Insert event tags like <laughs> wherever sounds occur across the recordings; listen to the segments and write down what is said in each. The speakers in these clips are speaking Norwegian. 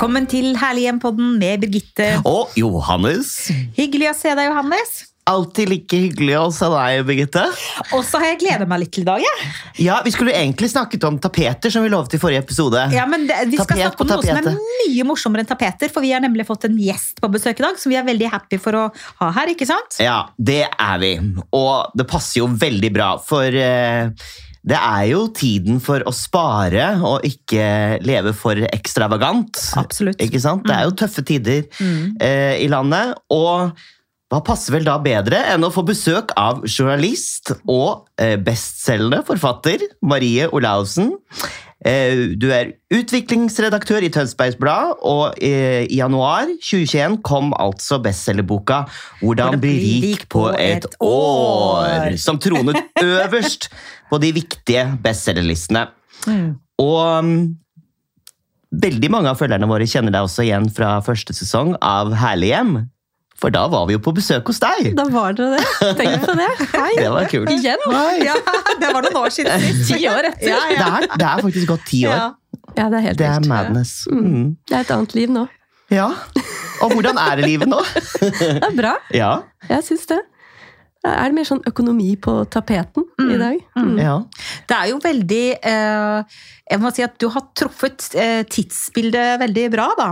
Velkommen til Herlig hjem-podden med Birgitte. Og Johannes. Hyggelig å se deg, Johannes. Alltid like hyggelig å se deg, Birgitte. Og så har jeg gleda meg litt til i dag. Ja. Ja, Vi skulle egentlig snakket om tapeter, som vi lovet i forrige episode. Ja, men det, Vi skal Tapet snakke om noe som er mye morsommere enn tapeter. For vi har nemlig fått en gjest på besøk i dag som vi er veldig happy for å ha her. ikke sant? Ja, det er vi. Og det passer jo veldig bra, for eh, det er jo tiden for å spare og ikke leve for ekstravagant. Absolutt. Ikke sant? Det er jo tøffe tider Mm. eh, i landet. Og hva passer vel da bedre enn å få besøk av journalist og eh, bestselgende forfatter Marie Olaussen? Eh, du er utviklingsredaktør i Tønsbergs Blad, og eh, i januar 2021 kom altså bestselgerboka 'Hvordan bli rik på et år', som tronet <laughs> øverst på de viktige bestselgerlistene. Mm. Og mm, veldig mange av følgerne våre kjenner deg også igjen fra første sesong av Herlig hjem. For da var vi jo på besøk hos deg! Da var dere det. Tenk på det. Hei. <laughs> Det var kult. Igjen. Hei. <laughs> Ja, det var noen år siden. Ti år etter. Ja, Det, er, det er faktisk gått ti år. Ja. Ja, det er helt Det er madness. Mm. Det er et annet liv nå. Ja. Og hvordan er det livet nå? <laughs> Det er bra. Ja. Jeg syns det. Er det mer sånn økonomi på tapeten i dag? Mm. ja. Det er jo veldig eh, Jeg må si at du har truffet eh, tidsbildet veldig bra, da.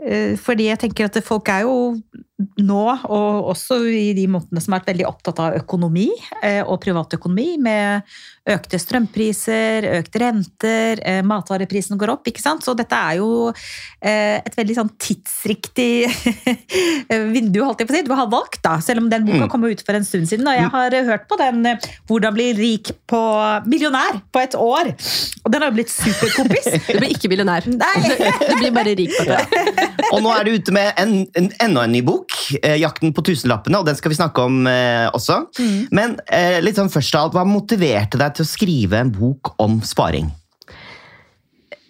Eh, fordi jeg tenker at folk er jo nå, og også i de måtene som har vært veldig opptatt av økonomi eh, og privatøkonomi, med økte strømpriser, økte renter, matvareprisen går opp, ikke sant. Så dette er jo eh, et veldig sånn tidsriktig <laughs> vindu, holdt jeg på å si, du har valgt, da. Selv om den boka Mm. kom ut for en stund siden. Og jeg har hørt på den eh, 'Hvordan bli rik på millionær på et år'. Og den har jo blitt superkompis. <laughs> Du blir ikke millionær. Nei. <laughs> Du blir bare rik på det. Og nå er du ute med en, en, enda en ny bok, eh, 'Jakten på tusenlappene', og den skal vi snakke om eh, også. Men eh, litt sånn først av alt, hva motiverte deg til å skrive en bok om sparing?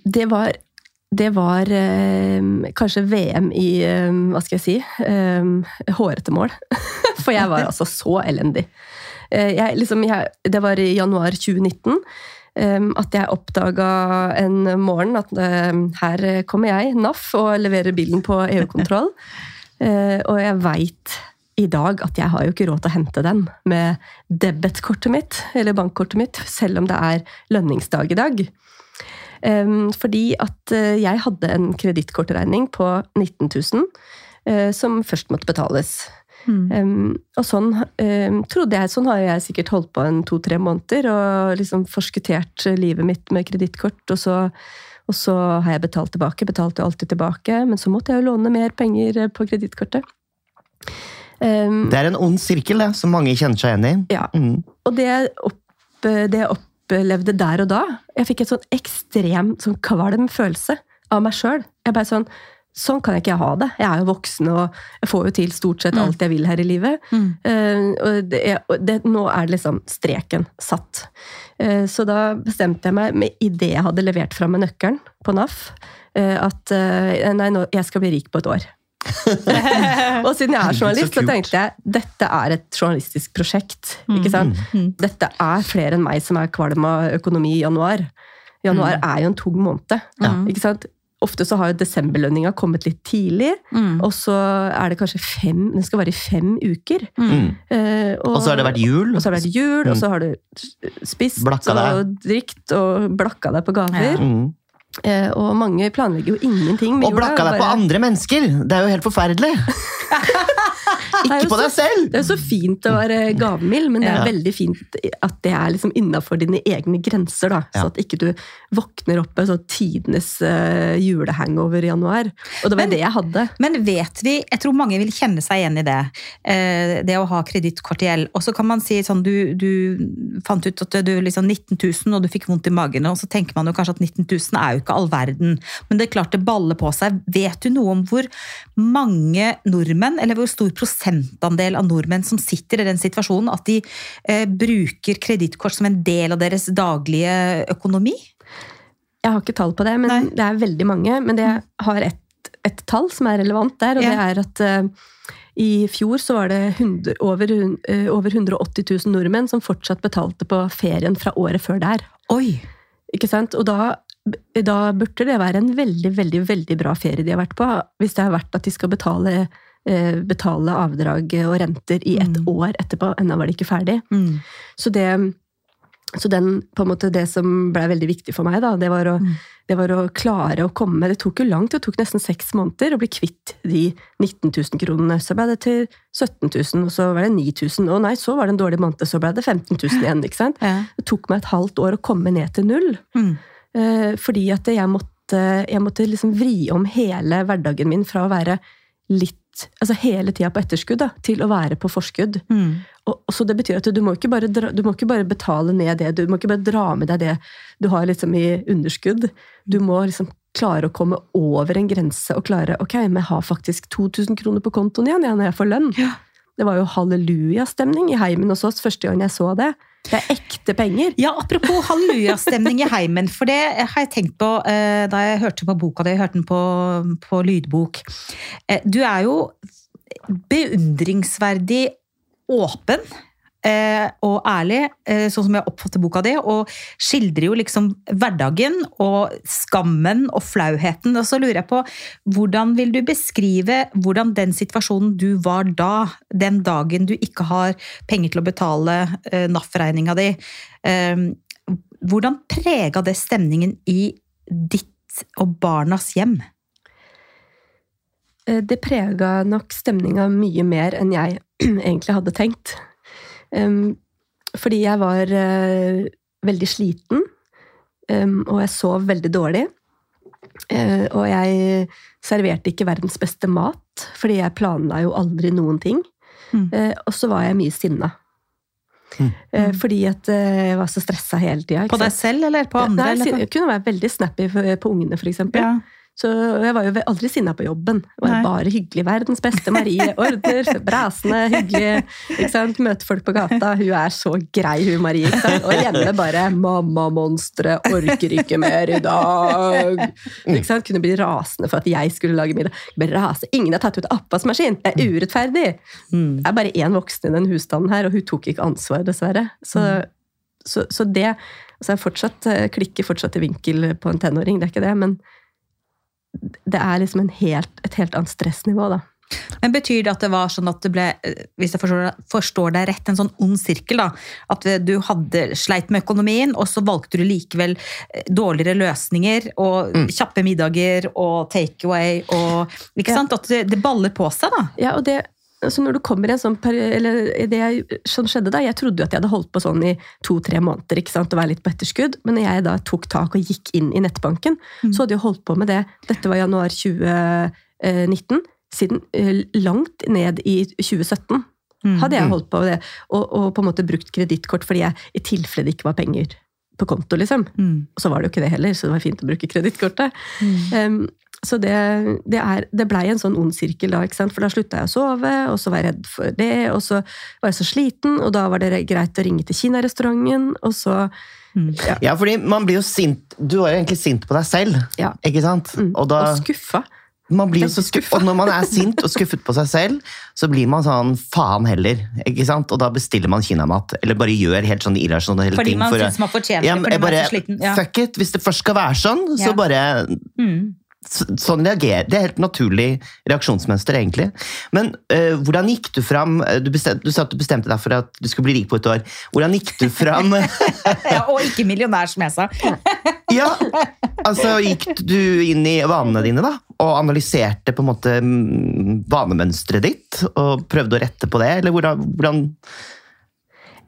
Det var, det var eh, kanskje VM i eh, Hva skal jeg si? Eh, hårete mål. <laughs> For jeg var altså så elendig. Eh, jeg, liksom, jeg, det var i januar 2019 eh, at jeg oppdaga en morgen at her kommer jeg, NAF, og leverer bilen på EU-kontroll. <laughs> Eh, og jeg veit i dag at jeg har jo ikke råd til å hente den med debetkortet mitt, eller bankkortet mitt, selv om det er lønningsdag i dag. Fordi at eh, jeg hadde en kredittkortregning på 19 000 eh, som først måtte betales. Em, og sånn trodde jeg, sånn har jeg sikkert holdt på en to-tre måneder og liksom forskuttert livet mitt med kredittkort. Og så, og så har jeg betalt tilbake, betalte alltid tilbake, men så måtte jeg jo låne mer penger eh, på kredittkortet. Um, Det er en ond sirkel det, som mange kjenner seg igjen i. ja, Mm. og det jeg, opp, det jeg opplevde der og da Jeg fikk et sånn ekstrem sånn kvalm følelse av meg sjøl. Jeg bare sånn Sånn kan jeg ikke ha det. Jeg er jo voksen og jeg får jo til stort sett alt jeg vil her i livet. Mm. Uh, og det, er- og det, nå er liksom streken satt. Uh, så da bestemte jeg meg, med idet jeg hadde levert fra meg nøkkelen på NAF, uh, at nei, nå, jeg skal bli rik på et år. <laughs> og siden jeg er journalist, så tenkte jeg dette er et journalistisk prosjekt. ikke sant? Dette er flere enn meg som er kvalm av økonomi i januar. Januar er jo en tung måned. ikke sant? Ofte så har jo desemberlønninga kommet litt tidlig, Mm. og så er det kanskje fem Den skal vare i fem uker. Mm. Eh, Og så har det vært jul. og så har det vært jul, og så har du spist Blakka deg. og drikt og blakka deg på gaver. Mm. Eh, og mange planlegger jo ingenting med Og blakka deg på andre mennesker! Det er jo helt forferdelig! <laughs> Ikke på deg selv! Det er jo så fint å være gavmild, men det er veldig fint at det er liksom innafor dine egne grenser. da. Så at ikke du våkner opp med sånn tidenes uh, julehangover i januar. Og det var Men- det jeg hadde. Men vet vi, jeg tror mange vil kjenne seg igjen i det, Uh, det å ha kredittkort i gjeld. Og så kan man si sånn, du, du fant ut at du liksom 19 000 og du fikk vondt i magen, og så tenker man jo kanskje at 19 000 er jo ikke all verden. Men det er klart det baller på seg. Vet du noe om hvor mange nordmenn, eller hvor stor prosentandel av nordmenn som sitter i den situasjonen at de eh, bruker kredittkort som en del av deres daglige økonomi? Jeg har ikke tall på det, men Nei. det er veldig mange. Men det har et, et tall som er relevant der, og Ja. det er at eh, i fjor så var det 100, over, eh, over 180 000 nordmenn som fortsatt betalte på ferien fra året før der. Oi! Ikke sant? Og da da burde det være en veldig, veldig, veldig bra ferie de har vært på. Hvis det har vært at de skal betale, betale avdrag og renter i et Mm. år etterpå. Ennå var de ikke ferdig. Mm. Så det, så den, måte det som ble veldig viktig for meg, da, det var, å, Mm. det var å klare å komme Det tok jo langt, det tok nesten seks måneder å bli kvitt de 19 000 kronene. Så ble det til 17 000, og så var det 9000. Og nei, så var det en dårlig måned, så ble det 15 000 igjen. ikke sant? <laughs> Ja. Det tok meg et halvt år å komme ned til null. Mm. Eh, fordi at jeg måtte, jeg måtte liksom vri om hele hverdagen min fra å være litt Altså hele tida på etterskudd da, til å være på forskudd. Mm. Og, og så Det betyr at du må, dra, du må ikke bare betale ned det, du må ikke bare dra med deg det du har liksom i underskudd. Du må liksom klare å komme over en grense og klare Ok, men jeg har faktisk 2000 kroner på kontoen igjen ja, når jeg får lønn. Ja. Det var jo hallelujastemning i heimen hos oss første gang jeg så det. Det er ekte penger. Ja, Apropos hallelujastemning i heimen, for det har jeg tenkt på eh, da jeg hørte på boka di, jeg hørte den på, på lydbok. Eh, du er jo beundringsverdig åpen og ærlig, eh, sånn som jeg oppfatter boka di, og skildrer jo liksom hverdagen og skammen og flauheten. Og så lurer jeg på, hvordan vil du beskrive hvordan den situasjonen du var da, den dagen du ikke har penger til å betale eh, NAF-regninga di, eh, hvordan prega det stemningen i ditt og barnas hjem? Eh, Det prega nok stemninga mye mer enn jeg <clears throat> egentlig hadde tenkt. Um, fordi jeg var eh, veldig sliten, um, og jeg sov veldig dårlig. Eh, og jeg serverte ikke verdens beste mat, fordi jeg planla jo aldri noen ting. Mm. Eh, og så var jeg mye sinna. Mm. Eh, fordi at jeg var så stressa hele tida. På deg selv eller på andre? Nei, jeg kunne være veldig snappy på ungene, for eksempel. Ja. Så jeg var jo aldri sinna på jobben. Jeg var Nei. bare hyggelig. Verdens beste Marie. Ordner, <laughs> brasende, hyggelig. Ikke sant? Møter folk på gata. Hun er så grei, hun Marie. Ikke sant? Og hjemme bare 'Mamma-monstre, orker ikke mer i dag'. Ikke sant? Kunne bli rasende for at jeg skulle lage middag. Jeg. Ingen har tatt ut oppvaskmaskin! Det er urettferdig! Mm. Det er bare én voksen i den husstanden her, og hun tok ikke ansvar, dessverre. Så, så, så det altså jeg fortsatt, eh, klikker fortsatt i vinkel på en tenåring, det er ikke det, men det er liksom en helt, et helt annet stressnivå, da. Men Betyr det at det var sånn at det ble, hvis jeg forstår, forstår deg rett, en sånn ond sirkel? da, At du hadde sleit med økonomien, og så valgte du likevel eh, dårligere løsninger og kjappe middager og takeaway og Ikke Ja. sant? At det, det baller på seg, da. Ja, og det, altså når du kommer i en sånn eller det jeg, sånn skjedde da, Jeg trodde jo at jeg hadde holdt på sånn i to-tre måneder ikke sant, og være litt på etterskudd. Men når jeg da tok tak og gikk inn i nettbanken, Mm. så hadde jeg holdt på med det. Dette var januar 2019. Siden eh, langt ned i 2017 hadde jeg Mm. holdt på med det. Og, og på en måte brukt kredittkort fordi jeg i tilfelle det ikke var penger på konto. liksom. Mm. Og så var det jo ikke det heller, så det var fint å bruke kredittkortet. Mm. Um, så det, det, er, det blei en sånn ond sirkel da, ikke sant? for da slutta jeg å sove, og så var jeg redd for det, og så var jeg så sliten, og da var det greit å ringe til kinarestauranten, og så Mm. ja, Ja, fordi man blir jo sint Du var jo egentlig sint på deg selv, Ja. ikke sant? mm, Og da og skuffa. man blir jo så skuffet. skuffa. Og når man er sint og skuffet på seg selv, så blir man sånn faen heller. ikke sant? Og da bestiller man kinamat. Eller bare gjør helt sånn irrasjonelle Fordi ting. man for syns man fortjener ja, det. Fordi man er så sliten. Ja. Fuck it! Hvis det først skal være sånn, så Ja. bare Mm. Så- Sånn reagerer Det er helt naturlig reaksjonsmønster, egentlig. Men eh, hvordan gikk du fram du, bestemte, du sa at du bestemte deg for at du skulle bli rik på et år. Hvordan gikk du fram <laughs> <laughs> Ja, og ikke millionær, som jeg sa. <laughs> Ja, altså gikk du inn i vanene dine da, og analyserte på en måte mm, vanemønsteret ditt, og prøvde å rette på det, eller hvordan, hvordan,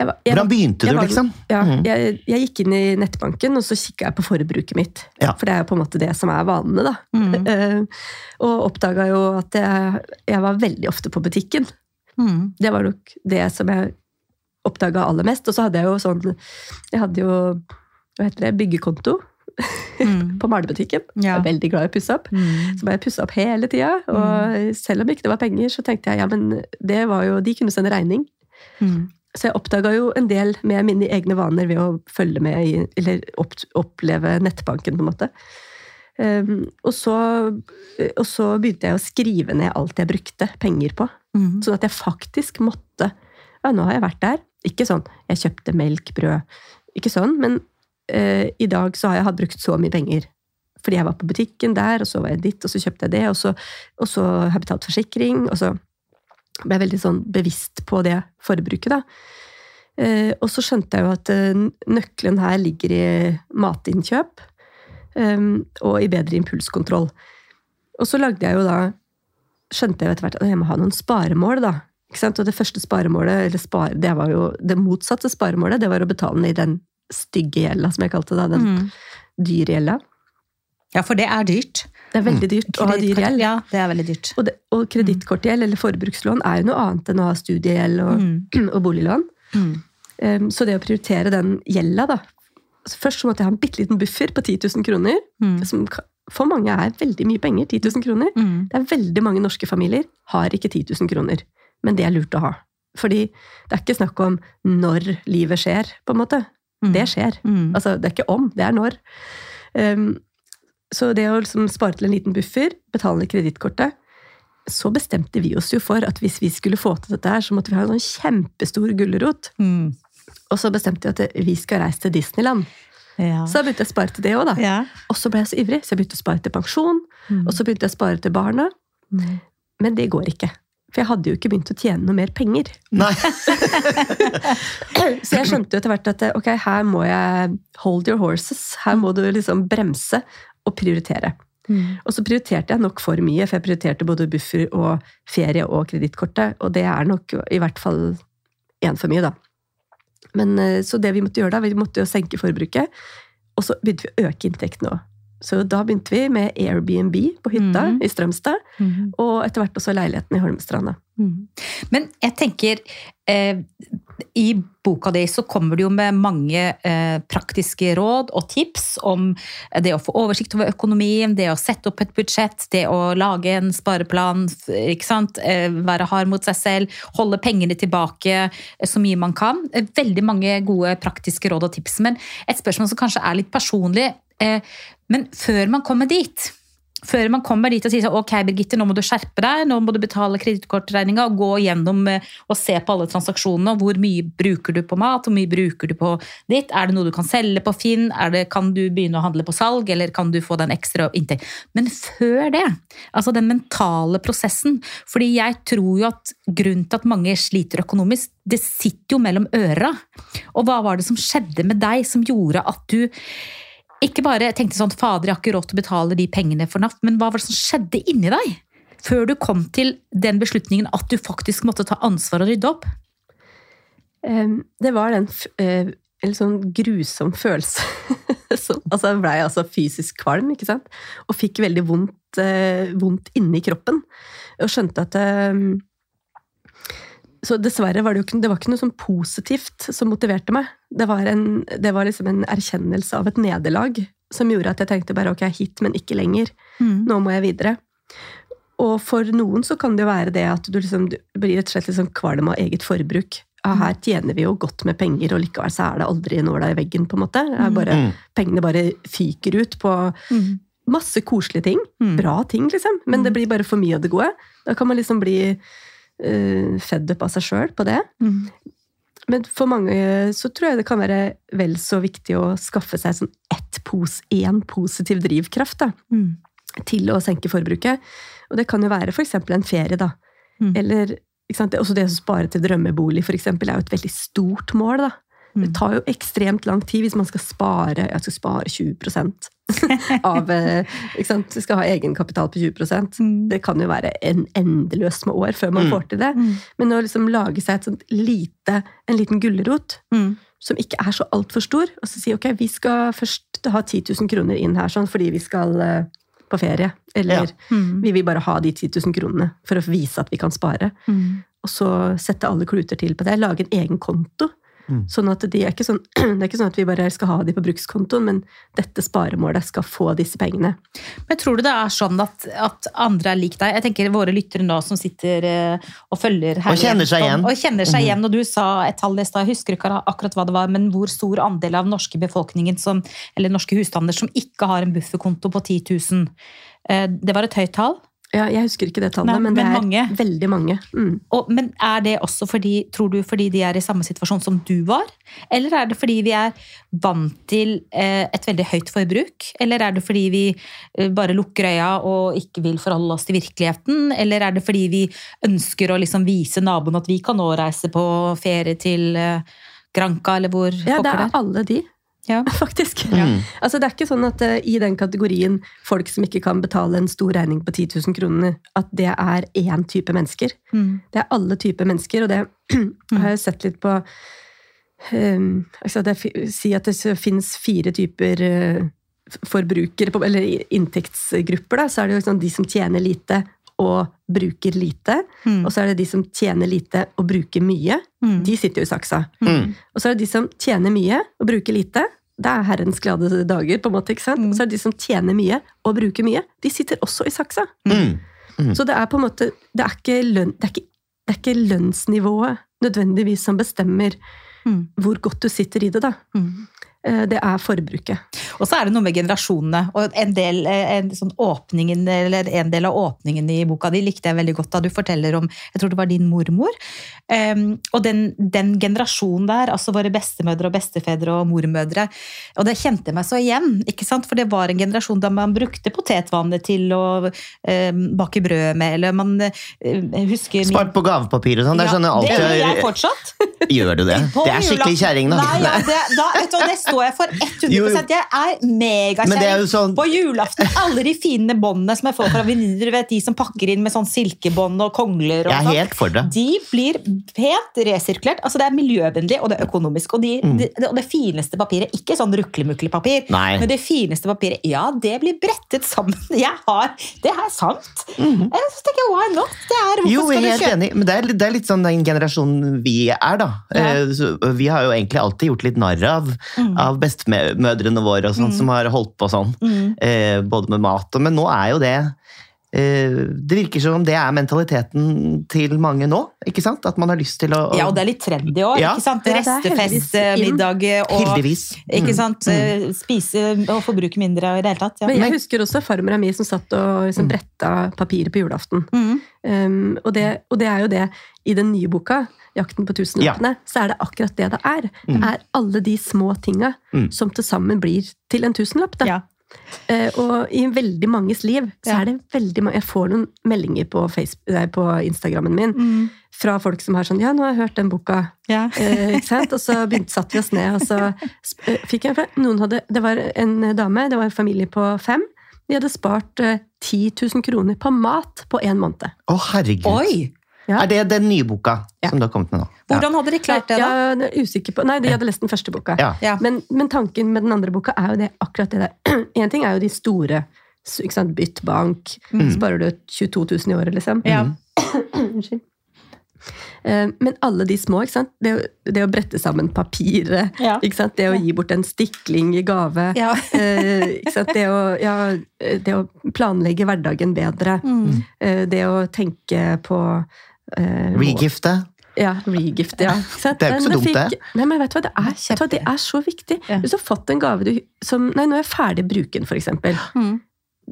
Jeg var- jeg hvordan begynte du, var- liksom? Ja, mm. jeg, jeg gikk inn i nettbanken, og så kikka jeg på forbruket mitt. Ja. For det er jo på en måte det som er vanene, da. Mm. Uh, <laughs> og oppdaga jo at jeg, jeg var veldig ofte på butikken. Mm. Det var nok det som jeg oppdaga aller mest. Og så hadde jeg jo sånn Jeg hadde jo hva heter det, byggekonto Mm. <laughs> på malebutikken. Ja. Jeg var veldig glad i å pusse opp. Mm. Så ble jeg pussa opp hele tida. Og selv om ikke det var penger, så tenkte jeg ja, men det var jo, de kunne sende regning. Mm. Så jeg oppdaga jo en del med mine egne vaner ved å følge med i Eller opp, oppleve nettbanken, på en måte. Um, og, så, og så begynte jeg å skrive ned alt jeg brukte penger på. Mm. Sånn at jeg faktisk måtte Ja, nå har jeg vært der. Ikke sånn jeg kjøpte melk, brød. Ikke sånn, men uh, i dag så har jeg hatt brukt så mye penger. Fordi jeg var på butikken der, og så var jeg dit, og så kjøpte jeg det, og så, og så har jeg betalt forsikring, og så ble veldig sånn bevisst på det forbruket, da. Eh, og så skjønte jeg jo at eh, nøkkelen her ligger i matinnkjøp eh, og i bedre impulskontroll. Og så lagde jeg jo da skjønte jeg etter hvert at jeg må ha noen sparemål, da. Ikke sant? Og det første sparemålet, eller spare, det var jo det motsatte sparemålet, det var å betale ned den stygge gjelda, som jeg kalte det. Den Mm. dyre gjelda. Ja, for det er dyrt. Det er veldig dyrt å ha dyr gjeld. Ja, det er veldig dyrt. Og, det- og kredittkortgjeld eller forbrukslån er jo noe annet enn å ha studiegjeld og, Mm. <clears throat> og boliglån. Mm. Um, så det å prioritere den gjelda, da altså Først så måtte jeg ha en bitte liten buffer på 10 000 kroner. Mm. Som for mange er veldig mye penger. 10 000 kroner. Mm. Det er veldig mange norske familier har ikke 10 000 kroner. Men det er lurt å ha. Fordi det er ikke snakk om når livet skjer, på en måte. Mm. Det skjer. Mm. Altså, det er ikke om, det er når. Um, så det å liksom spare til en liten buffer, betale ned kredittkortet Så bestemte vi oss jo for at hvis vi skulle få til dette her, så måtte vi ha en sånn kjempestor gulrot. Mm. Og så bestemte vi at vi skal reise til Disneyland. Ja. Så da begynte jeg å spare til det òg, da. ja. Og så ble jeg så ivrig, så jeg begynte å spare til pensjon. Mm. Og så begynte jeg å spare til barna. Mm. Men det går ikke. For jeg hadde jo ikke begynt å tjene noe mer penger. Nei. <laughs> Så jeg skjønte jo etter hvert at ok, her må jeg hold your horses. Her må du liksom bremse og prioritere. Mm. Og så prioriterte jeg nok for mye, for jeg prioriterte både buffer og ferie og kredittkortet. Og det er nok i hvert fall én for mye, da. Men eh, Så det vi måtte gjøre da, vi måtte jo senke forbruket. Og så begynte vi å øke inntektene òg. Så da begynte vi med Airbnb på hytta mm. i Strømstad. Mm. Og etter hvert også leiligheten i Holmestranda. Mm. Men jeg tenker eh, I boka di så kommer du jo med mange eh, praktiske råd og tips om det å få oversikt over økonomien, det å sette opp et budsjett, det å lage en spareplan, ikke sant? Eh, være hard mot seg selv, holde pengene tilbake eh, så mye man kan. Eh, Veldig mange gode praktiske råd og tips. Men et spørsmål som kanskje er litt personlig. Eh, men før man kommer dit, før man kommer dit og sier sånn, ok Birgitte, nå må du skjerpe deg, nå må du betale kredittkortregninga og gå gjennom eh, og se på alle transaksjonene. Hvor mye bruker du på mat, hvor mye bruker du på ditt? Er det noe du kan selge på Finn? Det, kan du begynne å handle på salg, eller kan du få den ekstra inntekt? Men før det, altså den mentale prosessen. fordi jeg tror jo at grunnen til at mange sliter økonomisk, det sitter jo mellom øra. Og hva var det som skjedde med deg som gjorde at du ikke bare tenkte sånn fader, jeg har ikke råd til å betale de pengene for NAF, men hva var det som skjedde inni deg? Før du kom til den beslutningen at du faktisk måtte ta ansvar og rydde opp? Det var den eh, en sånn grusom følelse. <laughs> Så, altså jeg blei altså fysisk kvalm, ikke sant? Og fikk veldig vondt, eh, vondt inni kroppen. Og skjønte at Så dessverre var det jo ikke, det var ikke noe sånn positivt som motiverte meg. Det var, en, det var liksom en erkjennelse av et nederlag som gjorde at jeg tenkte bare ok, hit, men ikke lenger. Nå må jeg videre. Og for noen så kan det jo være det at du, liksom, du blir rett og slett sånn kvalm av eget forbruk. Ja, her tjener vi jo godt med penger, og likevel så er det aldri nåla i veggen. på en måte. Er bare, Mm. Pengene bare fyker ut på masse koselige ting. Mm. Bra ting, liksom. Men det blir bare for mye av det gode. Da kan man liksom bli uh, fed up av seg sjøl på det. Mm. Men for mange så tror jeg det kan være vel så viktig å skaffe seg sånn ett pos, én positiv drivkraft. da Mm. til å senke forbruket. Og det kan jo være f.eks. en ferie, da. Mm. Eller sant? også det å spare til drømmebolig, eksempel, er jo et veldig stort mål. da. Det Mm. tar jo ekstremt lang tid hvis man skal spare jeg skal spare 20 <laughs> av eh, ikke sant? Skal ha egenkapital på 20 Mm. Det kan jo være en endeløst med år før man Mm. får til det. Mm. Men å liksom lage seg et sånt lite, en liten gulrot Mm. som ikke er så altfor stor, og så si ok, vi skal først ha 10 000 kroner inn her sånn, fordi vi skal eh, på ferie. Eller Ja. Mm. vi vil bare ha de 10 000 kronene for å vise at vi kan spare. Mm. Og så sette alle kluter til på det. Lage en egen konto. Mm. Sånn at de er ikke sånn, <clears throat> Det er ikke sånn at vi bare skal ha de på brukskontoen, men dette sparemålet skal få disse pengene. Men tror du det er sånn at, at andre er lik deg? Jeg tenker våre lyttere nå som sitter eh, og følger Og kjenner seg igjen. Og kjenner seg igjen, og du sa et tall i stad, jeg husker ikke akkurat hva det var, men hvor stor andel av norske befolkningen som, eller norske husstander som ikke har en bufferkonto på 10 000? Eh, Det var et høyt tall? Ja, jeg husker ikke det tallet, Nei, men det er mange. veldig mange. Mm. Og, men er det også fordi, tror du, fordi de er i samme situasjon som du var? Eller er det fordi vi er vant til eh, et veldig høyt forbruk? Eller er det fordi vi eh, bare lukker øya og ikke vil forholde oss til virkeligheten? Eller er det fordi vi ønsker å liksom vise naboen at vi kan nå reise på ferie til eh, Granca, eller hvor Ja, det er alle de, Ja. <laughs> faktisk. Ja. Altså, det er ikke sånn at uh, i den kategorien folk som ikke kan betale en stor regning på 10 000 kroner, at det er én type mennesker. Mm. Det er alle typer mennesker, og det <clears throat> har jeg sett litt på um, altså det, Si at det finnes fire typer uh, forbrukere, eller inntektsgrupper. Da, så er det jo sånn de som tjener lite og bruker lite. Mm. Og så er det de som tjener lite og bruker mye. Mm. De sitter jo i saksa. Mm. Og så er det de som tjener mye og bruker lite. Det er herrens glade dager, på en måte. ikke sant? Mm. Og så er det de som tjener mye og bruker mye. De sitter også i saksa. Mm. Mm. Så det er på en måte Det er ikke, løn, det er ikke, det er ikke lønnsnivået nødvendigvis som bestemmer Mm. hvor godt du sitter i det, da. Eh, Det er forbruket. Og så er det noe med generasjonene. Og en del, eh, en, sånn åpningen, eller en del av åpningen i boka di likte jeg veldig godt da du forteller om Jeg tror det var din mormor. Um, og den, den generasjonen der, altså våre bestemødre og bestefedre og mormødre. Og det kjente jeg meg så igjen. ikke sant? For det var en generasjon da man brukte potetvannet til å um, bake brød med, eller man uh, husker Spart på gavepapir og sånn. Det er sånn jeg det gjør jeg fortsatt. Gjør du det? Det er skikkelig kjerring, da. Nei, ja, det, da vet du, det står jeg for 100 Jo, jo. Jeg er megakjerring. sånn På julaften, alle de fine båndene som jeg får fra venninner, de som pakker inn med sånn silkebånd og kongler og Jeg er sånn, helt for det. de blir pent resirkulert. Altså Det er miljøvennlig og det er økonomisk. Og, de, det, og det fineste papiret, ikke sånn ruklemukle-papir, Mm. Men det fineste papiret, ja, det blir brettet sammen. <laughs> Jeg har, Det er sant. Jeg tenker, why not? Det er. Jo, jeg er helt enig, men det er, det er litt sånn den generasjonen vi er, da. Ja. Eh, vi har jo egentlig alltid gjort litt narr av, av bestemødrene våre og sånn, som har holdt på sånn. Mm. Eh, både med mat og Men nå er jo det Det virker som om det er mentaliteten til mange nå, ikke sant? At man har lyst til å, å Ja, og det er litt trendy òg. Ja. ikke sant? Ja, det er Restefestmiddag og Heldigvis. ikke Mm. sant? Mm. Spise og forbruke mindre i det hele tatt. Ja. Men jeg husker også farmora mi som satt og liksom bretta papiret på julaften. Mm. Um, og, det, og det er jo det i den nye boka, 'Jakten på tusenlappene', så er det akkurat det det er. Det er alle de små tinga Mm. som til sammen blir til en tusenlapp. Da. Ja. Eh, og i veldig manges liv så Ja. er det veldig mange Jeg får noen meldinger på, Facebook, nei, på Instagrammen min Mm. fra folk som har sånn 'Ja, nå har jeg hørt den boka'. Ja. Eh, ikke sant? Og så begynte, satt vi oss ned, og så eh, fikk jeg noen hadde, Det var en dame, det var en familie på fem. De hadde spart eh, 10 000 kroner på mat på én måned. Å, herregud. Oi! Ja. Er det den nye boka Ja. som du har kommet med nå? Hvordan hadde de klart det, da? Ja, jeg er usikker på Nei, de hadde lest den første boka. Ja. Ja. Men, men tanken med den andre boka er jo det, akkurat det der. <clears throat> Én ting er jo de store. Ikke sant? Bytt bank. Sparer du 22 000 i året, liksom. Ja. <clears throat> Unnskyld. Eh, Men alle de små, ikke sant? Det, det å brette sammen papiret, Ja. ikke sant? det å gi bort en stikling i gave, Ja. eh, ikke sant? Det, å, ja, det å planlegge hverdagen bedre, Mm. eh, det å tenke på eh, Regifte? ja, regift, ja. <laughs> Det er jo ikke så dumt, fikk- det. Nei, men vet du hva, det er, hva, det er så viktig. Ja. Hvis du har fått en gave du, som Nei, nå er jeg ferdig bruken, for eksempel. Mm.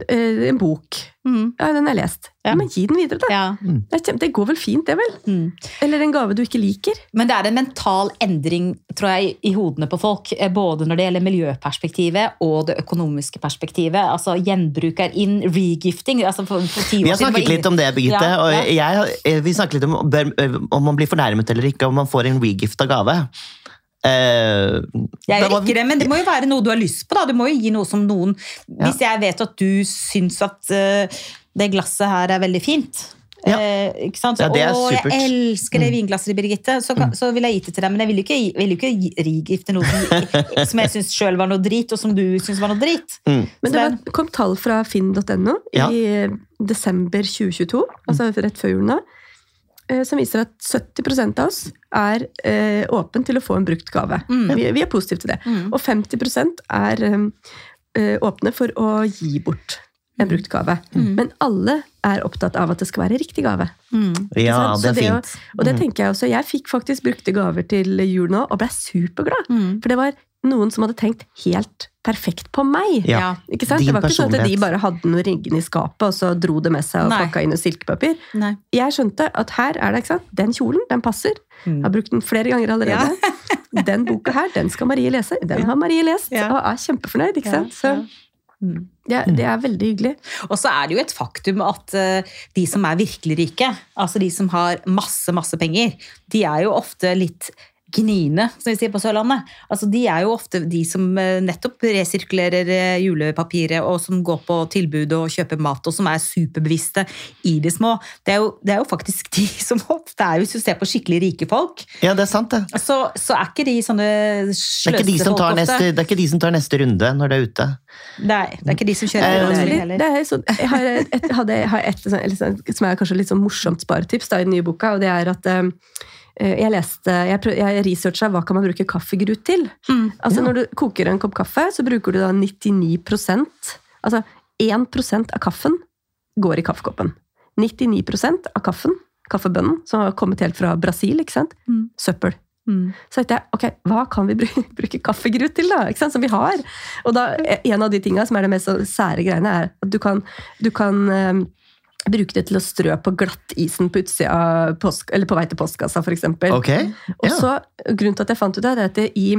Eh, En bok. Mm. Ja, den har jeg lest. Ja. Men gi den videre, da. Ja. Det, er det går vel fint, det, vel? Mm. Eller en gave du ikke liker. Men det er en mental endring tror jeg, i hodene på folk, eh, både når det gjelder miljøperspektivet og det økonomiske perspektivet. Altså Gjenbruk er in, regifting altså for, for Vi har siden snakket litt om det, Birgitte. Ja, og jeg, eh, vi snakket litt om om man blir fornærmet eller ikke om man får en regifta gave. Eh, Jeg gjør ikke det, men det må jo være noe du har lyst på. da. Du må jo gi noe som noen Hvis jeg vet at du syns at uh, det glasset her er veldig fint Ja. eh, ikke sant? Ja, det er Å, jeg elsker det vinglasset, Birgitte. Så, kan- så vil jeg gi det til deg, men jeg vil jo ikke, vil jo ikke rigifte noe som, <laughs> som jeg syns sjøl var noe drit, og som du syns var noe drit. mm, Men det det var, kom tall fra finn.no Ja. i desember 2022, altså rett før jul nå, som viser at 70% av oss er eh, åpen til å få en brukt gave. Mm. Vi, vi er positive til det. Mm. Og 50% er eh, eh, åpne for å gi bort en brukt gave. Mm. Men alle er opptatt av at det skal være riktig gave. Mm. ja, det er det fint. Og det tenker jeg også. Jeg fikk faktisk brukte gaver til jul nå, og ble superglad. Mm. For det var noen som hadde tenkt helt perfekt på meg. Ja. Ikke sant? Din det var ikke sånn at de bare hadde noe riggende i skapet, og så dro det med seg og Nei. pakka inn i silkepapir. Nei. Jeg skjønte at her er det, ikke sant? Den kjolen, den passer. Jeg Mm. har brukt den flere ganger allerede. <laughs> Den boka her, den skal Marie lese. Den har Marie lest, Ja. og er kjempefornøyd, ikke sant? Så Ja, det, det er veldig hyggelig. Og så er det jo et faktum at eh, de som er virkelig rike, altså de som har masse, masse penger, de er jo ofte litt gniene, som vi sier på Sørlandet. Altså, de er jo ofte de som eh, nettopp resirkulerer eh, julepapiret, og som går på tilbud og kjøper mat, og som er superbevisste i det små. Det er jo, det er jo faktisk de <laughs> som ofte er, hvis du ser på skikkelig rike folk, Ja, det er sant, det. så, så er ikke de sånne Det er, ikke de som sløsefolk ofte. neste, det er ikke de som tar neste runde når det er ute. Nei, det er ikke de som Eh, kjører Det er bil litt, heller. det er sånn, jeg har et, hadde, har et sånn- sånn- som er kanskje litt sånn morsomt sparetips da, i den nye boka, og det er at eh, jeg leste, jeg, prøv, jeg researcha hva kan man bruke kaffegrut til. Mm. Altså Når du koker en kopp kaffe, så bruker du da 99% Altså 1% av kaffen går i kaffekoppen. 99% av kaffen, kaffebønnen, som har kommet helt fra Brasil, ikke sant? Mm. søppel. Mm. Så tenkte jeg, ok, hva kan vi bruke, <laughs> bruke kaffegrut til, da? Ikke sant? Som vi har. Og da, en av de tinga som er det mest sære greiene, er at du kan, du kan eh, bruke det til å strø på glattisen på utsida av eller på vei til postkassa, f.eks. Ok? Og Ja. så, grunnen til at jeg fant ut det, det er at det i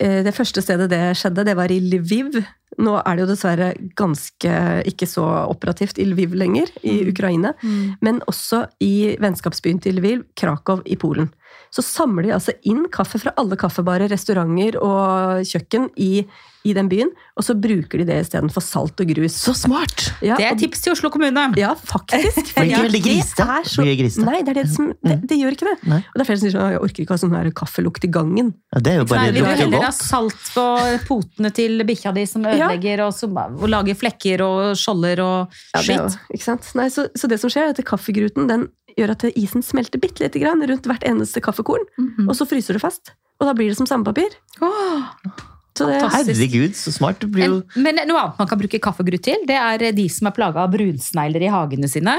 eh, det første stedet det skjedde, det var i Lviv. Nå er det jo dessverre ganske ikke så operativt i Lviv lenger, i Mm. Ukraina. Men også i vennskapsbyen til Lviv, Krakow i Polen. Så samler de altså inn kaffe fra alle kaffebarer, restauranter og kjøkken i, i den byen, og så bruker de det istedenfor salt og grus. Så smart! Ja, Det er tips til Oslo kommune. Ja, faktisk. <laughs> For Ja, det er så-? Nei, det, er det, som, det, det gjør ikke det. Nei. Og det er flere som sier sånn, jeg orker ikke ha sånn her kaffelukt i gangen. Ja, det er jo Nei, bare vil du heller ha salt på potene til bikkja di som <laughs> ødelegger, og, som, og lager flekker og skjolder og Ja, skitt? jo- ikke sant? Nei, så, så det som skjer, er at kaffegruten den gjør at isen smelter bitte lite grann rundt hvert eneste kaffekorn, Mhm. og så fryser det fast. Og da blir det som sandpapir. Åh. Så det, Herregud, så smart. Det blir jo En, men noe annet man kan bruke kaffegrut til, det er de som er plaga av brunsnegler i hagene sine.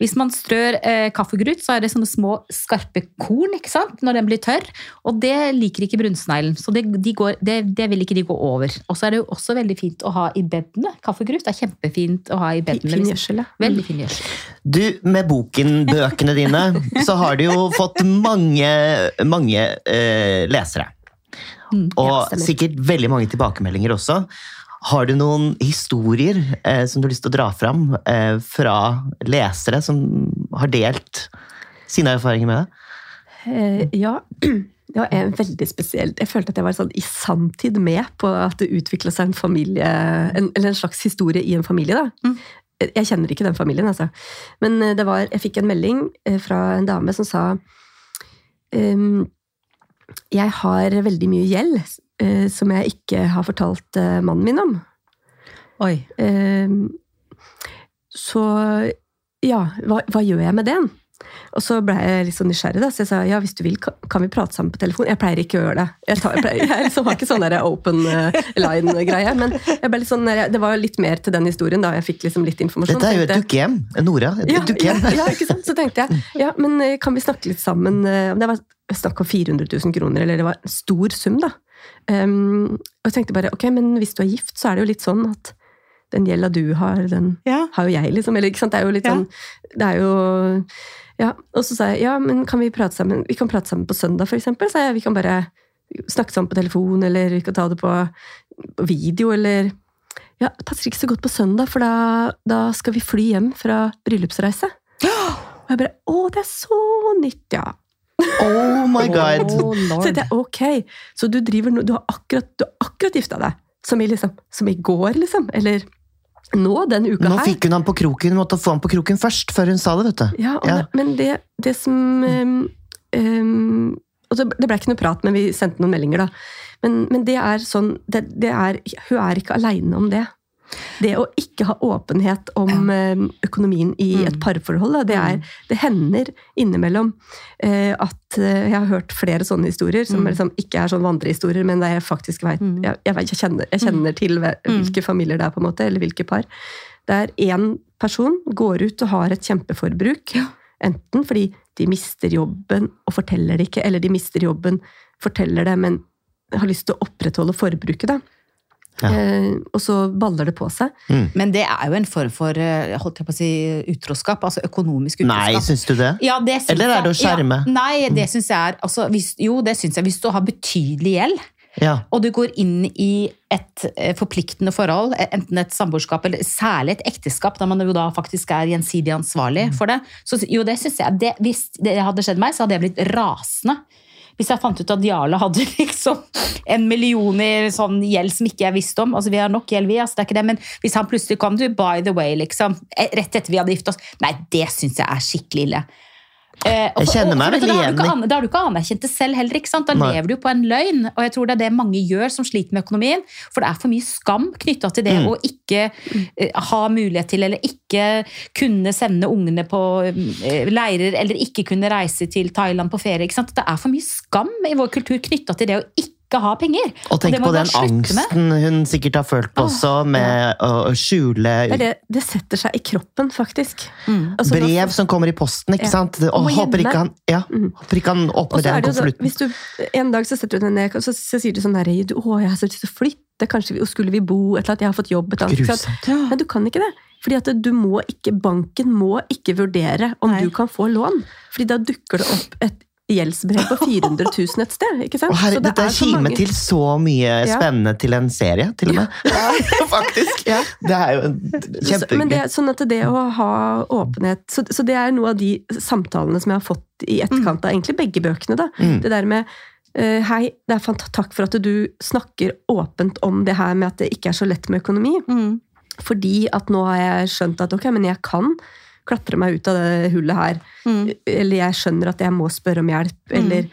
Hvis man strør eh, kaffegrut, så er det sånne små, skarpe korn ikke sant? når den blir tørr. Og det liker ikke brunsneglen, så det, de går, det, det vil ikke de gå over. Og så er det jo også veldig fint å ha i bedene. Kaffegrut er kjempefint å ha i bedene. fin hvis- gjødsel, ja. Veldig fin gjødsel. Du, med boken, bøkene dine, så har du jo fått mange, mange eh, lesere. Mm, Og ja, sikkert veldig mange tilbakemeldinger også. Har du noen historier eh, som du har lyst til å dra fram eh, fra lesere som har delt sine erfaringer med deg? Eh, ja, <clears throat> det var en veldig spesielt. Jeg følte at jeg var sånn i sanntid med på at det utvikla seg en familie, en, eller en slags historie i en familie. da. Mm. Jeg kjenner ikke den familien, altså. Men eh, det var, jeg fikk en melding eh, fra en dame som sa ehm, Jeg har veldig mye gjeld eh, som jeg ikke har fortalt eh, mannen min om. Oi. Eh, så ja, hva, hva gjør jeg med det? Og så ble jeg litt sånn nysgjerrig, da, så jeg sa ja, hvis du vil, kan, vi prate sammen på telefon. Jeg pleier ikke å gjøre det. Jeg, tar, jeg, pleier, jeg liksom har ikke sånn der open eh, line-greie. Men jeg ble litt sånn, det var litt mer til den historien, da. Jeg fikk liksom litt informasjon. Dette er jo et dukkehjem. Nora, et ja, ja, dukkehjem. ja, ikke sant? Så tenkte jeg, ja, men eh, kan vi snakke litt sammen? eh, Det var snakk om 400 000 kroner, eller det var en stor sum, da. Um, og jeg tenkte bare, ok, men hvis du er gift, så er det jo litt sånn at den gjelda du har, den Ja. har jo jeg, liksom. Eller, ikke sant? Det er jo litt Ja. sånn Det er jo Ja. Og så sa jeg ja, men kan vi prate sammen Vi kan prate sammen på søndag, for eksempel. sa jeg, vi kan bare snakke sammen på telefon, eller vi kan ta det på video, eller Ja, det passer ikke så godt på søndag, for da, da skal vi fly hjem fra bryllupsreise. Og jeg bare Å, det er så nytt, ja. Oh my <laughs> god! Oh, Så jeg, ok, så du driver nå, du har akkurat, du har akkurat gifta deg. Som i, liksom, som i går, liksom. Eller nå, den uka her Nå fikk hun han på kroken, måtte få han på kroken først, før hun sa det, vet du. Ja, Ja. Det, men det, det som um, um, det, det ble ikke noe prat, men vi sendte noen meldinger, da. Men, men det er sånn det, det er, Hun er ikke aleine om det. Det å ikke ha åpenhet om um, økonomien i Mm. et parforhold, det, er, det hender innimellom eh, at eh, Jeg har hørt flere sånne historier, som Mm. liksom ikke er sånn vandrehistorier, men der jeg faktisk vet, Mm. jeg, jeg, kjenner, jeg kjenner til Mm. hvilke familier det er, på en måte, eller hvilke par. Der én person går ut og har et kjempeforbruk. Enten fordi de mister jobben og forteller det ikke, eller de mister jobben, forteller det, men har lyst til å opprettholde forbruket, da. Ja. Eh, og så baller det på seg. Men det er jo en form for eh, holdt jeg på å si, utroskap. Altså økonomisk Nei, utroskap. syns du det? Ja, det syns Eller er det å skjerme? Ja, nei, det syns jeg er altså, hvis, Jo, det syns jeg. Hvis du har betydelig gjeld, Ja. og du går inn i et eh, forpliktende forhold, eh, enten et samboerskap eller særlig et ekteskap, da man jo da faktisk er gjensidig ansvarlig for det, så jo, det syns jeg det, Hvis det hadde skjedd meg, så hadde jeg blitt rasende. Hvis jeg fant ut at Jarle hadde <laughs> liksom en million i sånn gjeld som ikke jeg visste om altså Vi har nok gjeld, vi. Altså, det er ikke det, men hvis han plutselig kom du, by the way, liksom, eh, rett etter vi hadde giftet oss Nei, det syns jeg er skikkelig ille. Eh, og- Jeg kjenner meg veldig igjen i- Da har du ikke anerkjent det selv heller. ikke sant? Da Nei. lever du på en løgn. Og jeg tror det er det mange gjør som sliter med økonomien. For det er for mye skam knytta til det Mm. å ikke eh, ha mulighet til, eller ikke kunne sende ungene på eh, leirer, eller ikke kunne reise til Thailand på ferie. ikke sant? Det er for mye skam i vår kultur knytta til det å ikke ha penger. Og tenk på den med. angsten hun sikkert har følt på også, med å skjule Det, det, det setter seg i kroppen, faktisk. Mm. Altså, da- brev som kommer i posten, ikke Ja. sant? Og håper ikke han, ja, mm. håper ikke han åpner er den konvolutten. hvis du, En dag så setter du deg ned og så, så sier du sånn der, du, å, jeg har så lyst til å flytte, kanskje vi, skulle vi bo et eller annet, jeg har fått jobb et annet. ikke sant? Grusomt. Nei, du kan ikke det. Fordi at du må ikke, Banken må ikke vurdere om Nei. du kan få lån. Fordi da dukker det opp et gjeldsbrev på 400 000 et sted. ikke sant? Herre, Så det dette er er mange- til så mye Ja. spennende til en serie, til og med. Ja. <laughs> Faktisk. Ja. Det er jo kjempegøy. Men det, sånn at det å ha åpenhet så, så det er noe av de samtalene som jeg har fått i etterkant av egentlig begge bøkene. da. Mm. Det der med eh, Hei, det er fant takk for at du snakker åpent om det her med at det ikke er så lett med økonomi. Mm. Fordi at nå har jeg skjønt at ok, men jeg kan klatre meg ut av det hullet her. Mm. Eller jeg skjønner at jeg må spørre om hjelp. Eller jeg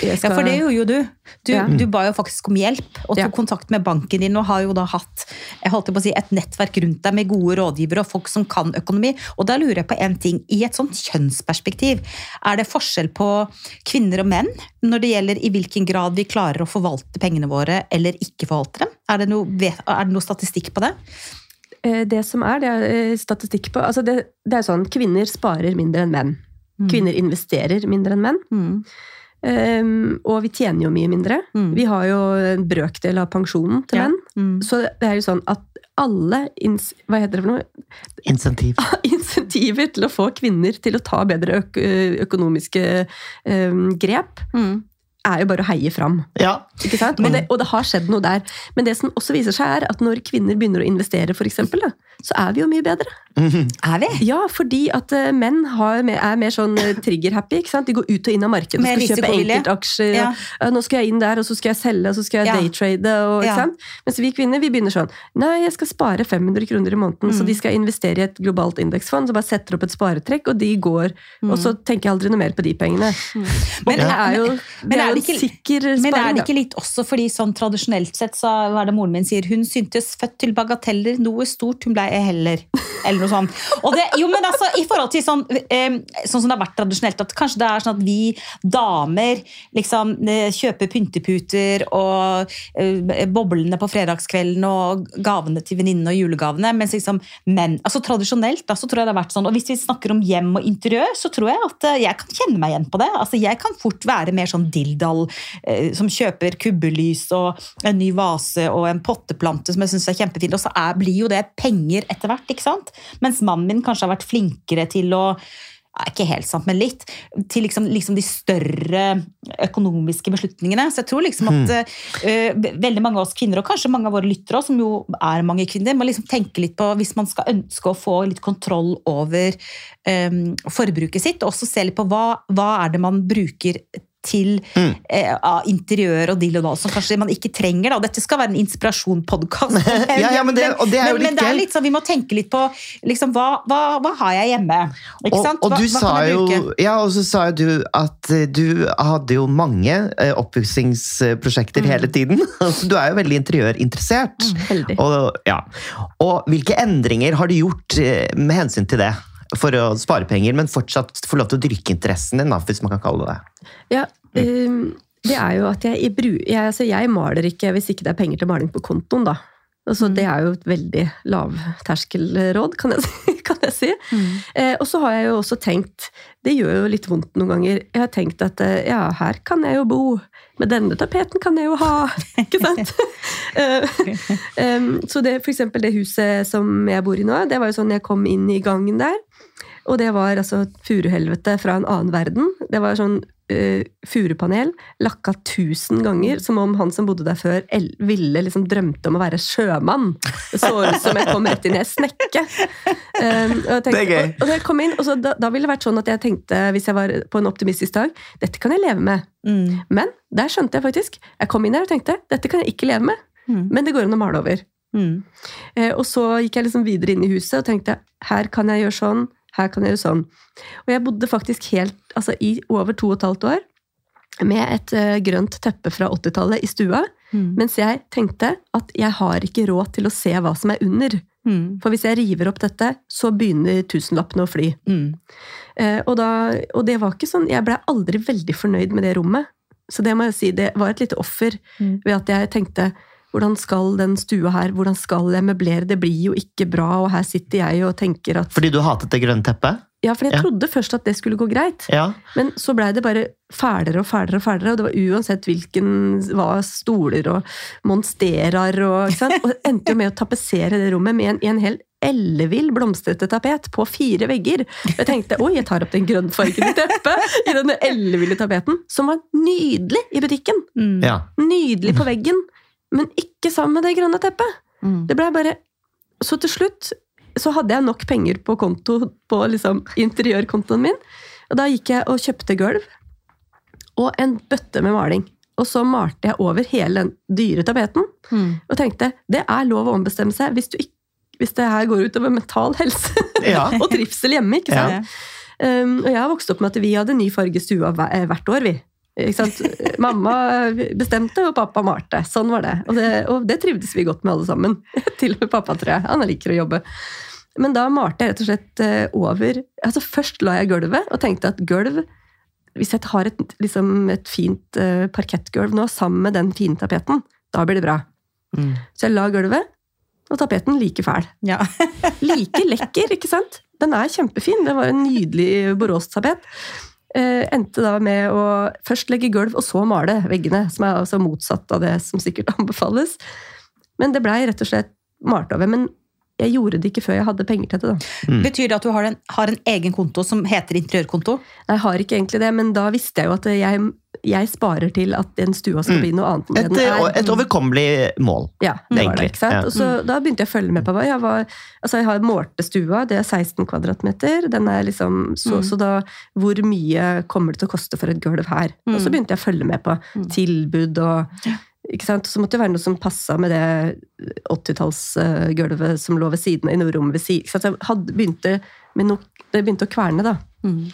Ja, for det gjorde jo du. Du, Ja. du ba jo faktisk om hjelp, og tok Ja. kontakt med banken din, og har jo da hatt jeg holdt på å si, et nettverk rundt deg med gode rådgivere og folk som kan økonomi. Og da lurer jeg på en ting. I et sånt kjønnsperspektiv, er det forskjell på kvinner og menn når det gjelder i hvilken grad vi klarer å forvalte pengene våre eller ikke forvalte dem? Er det noe, er det noe statistikk på det? Eh, Det som er, det er eh, statistikk på altså det, det er sånn, Kvinner sparer mindre enn menn. Mm. Kvinner investerer mindre enn menn. Mm. Um, og vi tjener jo mye mindre. Mm. Vi har jo en brøkdel av pensjonen til Ja. menn. Mm. Så det er jo sånn at alle ins hva heter det for noe? Insentiv. <laughs> insentiver til å få kvinner til å ta bedre øk økonomiske um, grep, Mm. Er jo bare å heie fram. Ja. Ikke sant? Og, det, og det har skjedd noe der. Men det som også viser seg, er at når kvinner begynner å investere, for eksempel, da, så er vi jo mye bedre. Mhm. Er vi? Ja, fordi at eh, menn har, er mer sånn eh, trigger-happy. ikke sant? De går ut og inn av markedet og skal kjøpe enkeltaksjer. Ja. nå skal jeg inn der, og så skal jeg selge, og så skal jeg Ja. daytrade. Og, Ja. sant? Mens vi kvinner vi begynner sånn Nei, jeg skal spare 500 kroner i måneden, så Mm. de skal investere i et globalt indeksfond. Så bare setter opp et sparetrekk, og de går. Og så tenker jeg aldri noe mer på de pengene. Mm. Men- det er jo, men det er jo ikke- sikker Men er det ikke litt også fordi sånn tradisjonelt sett, så hva er det moren min sier, hun syntes født til bagateller, noe stort, hun blei heller. Eller noe sånt. Det, jo, men altså, i forhold til sånn, eh, sånn som det har vært tradisjonelt, at kanskje det er sånn at vi damer liksom eh, kjøper pynteputer og eh, boblene på fredagskvelden og gavene til venninnene og julegavene, mens liksom menn altså Tradisjonelt da, så tror jeg det har vært sånn, og hvis vi snakker om hjem og interiør, så tror jeg at jeg kan kjenne meg igjen på det. Altså, Jeg kan fort være mer sånn dilldall som kjøper kubbelys og en ny vase og en potteplante som jeg syns er kjempefin, og så er, blir jo det penger etter hvert, ikke sant? Mens mannen min kanskje har vært flinkere til å ikke helt sant, men litt. Til liksom, liksom de større økonomiske beslutningene. Så jeg tror liksom at eh, veldig mange av oss kvinner, og kanskje mange av våre lyttere som jo er mange kvinner, må liksom tenke litt på hvis man skal ønske å få litt kontroll over um, forbruket sitt, og også se litt på hva, hva er det man bruker til Mm. eh, interiør og dill og dall som kanskje man ikke trenger. Da. Dette skal være en inspirasjonpodkast. <laughs> Ja, ja, men det- det men, men det er litt sånn, vi må tenke litt på liksom, hva, hva, hva har jeg hjemme? Ikke Og, sant? og du hva sa jo, ja, og så sa du at eh, du hadde jo mange eh, oppussingsprosjekter hele tiden. <laughs> Så du er jo veldig interiørinteressert. Mm, Og, ja. og hvilke endringer har du gjort eh, med hensyn til det? For å spare penger, men fortsatt få lov til å dyrke interessen din, da, hvis man kan kalle det det. Ja, um, det er jo at jeg, jeg, altså jeg maler ikke hvis ikke det er penger til maling på kontoen, da. Altså, Mm. Det er jo et veldig lavterskelråd, kan jeg si. <laughs> Kan jeg si. Eh, og så har jeg jo også tenkt Det gjør jo litt vondt noen ganger. Jeg har tenkt at eh, ja, her kan jeg jo bo. Men denne tapeten kan jeg jo ha. <laughs> Ikke sant? <laughs> Eh, så det, for eksempel det huset som jeg bor i nå, det var jo sånn jeg kom inn i gangen der. Og det var altså furuhelvete fra en annen verden. Det var sånn uh, furupanel lakka tusen ganger, som om han som bodde der før, el ville liksom drømte om å være sjømann. Det så ut som jeg kom rett inn i ei snekke. Um, og, jeg tenkte, og, og da jeg kom inn, og så da, da ville det vært sånn at jeg tenkte, hvis jeg var på en optimistisk dag, dette kan jeg leve med. Mm. Men der skjønte jeg faktisk. Jeg kom inn her og tenkte, dette kan jeg ikke leve med. Mm. Men det går an å male over. Mm. Eh, og så gikk jeg liksom videre inn i huset og tenkte her kan jeg gjøre sånn, her kan jeg gjøre sånn. Og jeg bodde faktisk helt, altså i over to og et halvt år med et uh, grønt teppe fra 80-tallet i stua, Mm. mens jeg tenkte at jeg har ikke råd til å se hva som er under. Mm. For hvis jeg river opp dette, så begynner tusenlappene å fly. Mm. Uh, og, da, og det var ikke sånn, jeg ble aldri veldig fornøyd med det rommet. Så det må jeg si, det var et lite offer Mm. ved at jeg tenkte hvordan skal den stua her, hvordan skal jeg møblere, det blir jo ikke bra, og her sitter jeg og tenker at Fordi du hatet det grønne teppet? Ja, for jeg Ja. trodde først at det skulle gå greit, Ja. men så blei det bare fælere og fælere og fælere, og det var uansett hvilken var stoler og monsterer og ikke sant? <laughs> Og endte jo med å tapetsere det rommet med en, en hel ellevill blomstrete tapet på fire vegger. Jeg tenkte oi, jeg tar opp den grønnfargede teppet i denne elleville tapeten, som var nydelig i butikken. Mm. ja. Nydelig på veggen, men ikke sammen med det grønne teppet. Mm. Det ble bare Så til slutt så hadde jeg nok penger på konto på liksom, interiørkontoen min. Og da gikk jeg og kjøpte gulv og en bøtte med maling. Og så malte jeg over hele den dyre tapeten Mm. og tenkte det er lov å ombestemme seg hvis, du ikke, hvis det her går utover mental helse Ja. <laughs> og trivsel hjemme. ikke sant? Um, og jeg har vokst opp med at vi hadde ny farge i stua eh, hvert år, vi. Mamma bestemte, og pappa malte. Sånn var det. Og, det. og det trivdes vi godt med alle sammen. <laughs> Til og med pappa, tror jeg. Han liker å jobbe. Men da malte jeg rett og slett eh, over altså Først la jeg gulvet og tenkte at gulv Hvis jeg har et, liksom et fint eh, parkettgulv nå sammen med den fine tapeten, da blir det bra. Mm. Så jeg la gulvet, og tapeten like fæl. Ja. <laughs> Like lekker, ikke sant? Den er kjempefin. Det var en nydelig Borås-tapet. Eh, endte da med å først legge gulv, og så male veggene. Som er altså motsatt av det som sikkert <laughs> anbefales. Men det blei rett og slett malt over. Men jeg gjorde det ikke før jeg hadde penger til det. da. Betyr det at du har en, har en egen konto som heter interiørkonto? Jeg har ikke egentlig det, men da visste jeg jo at jeg, jeg sparer til at den stua skal Mm. bli noe annet Et, er. et overkommelig mål. Ja, det var det, Egentlig, ikke sant? ja. Og så Da begynte jeg å følge med på hva jeg var Altså, jeg har målte stua, det er 16 kvadratmeter. Den er liksom, så, Mm. så da Hvor mye kommer det til å koste for et gulv her? Og så Mm. begynte jeg å følge med på Mm. tilbud og ikke sant? Så måtte det være noe som passa med det 80-tallsgulvet som lå ved siden i noe rom ved siden. Så jeg hadde, begynte med noe, det begynte å kverne, da. Mm.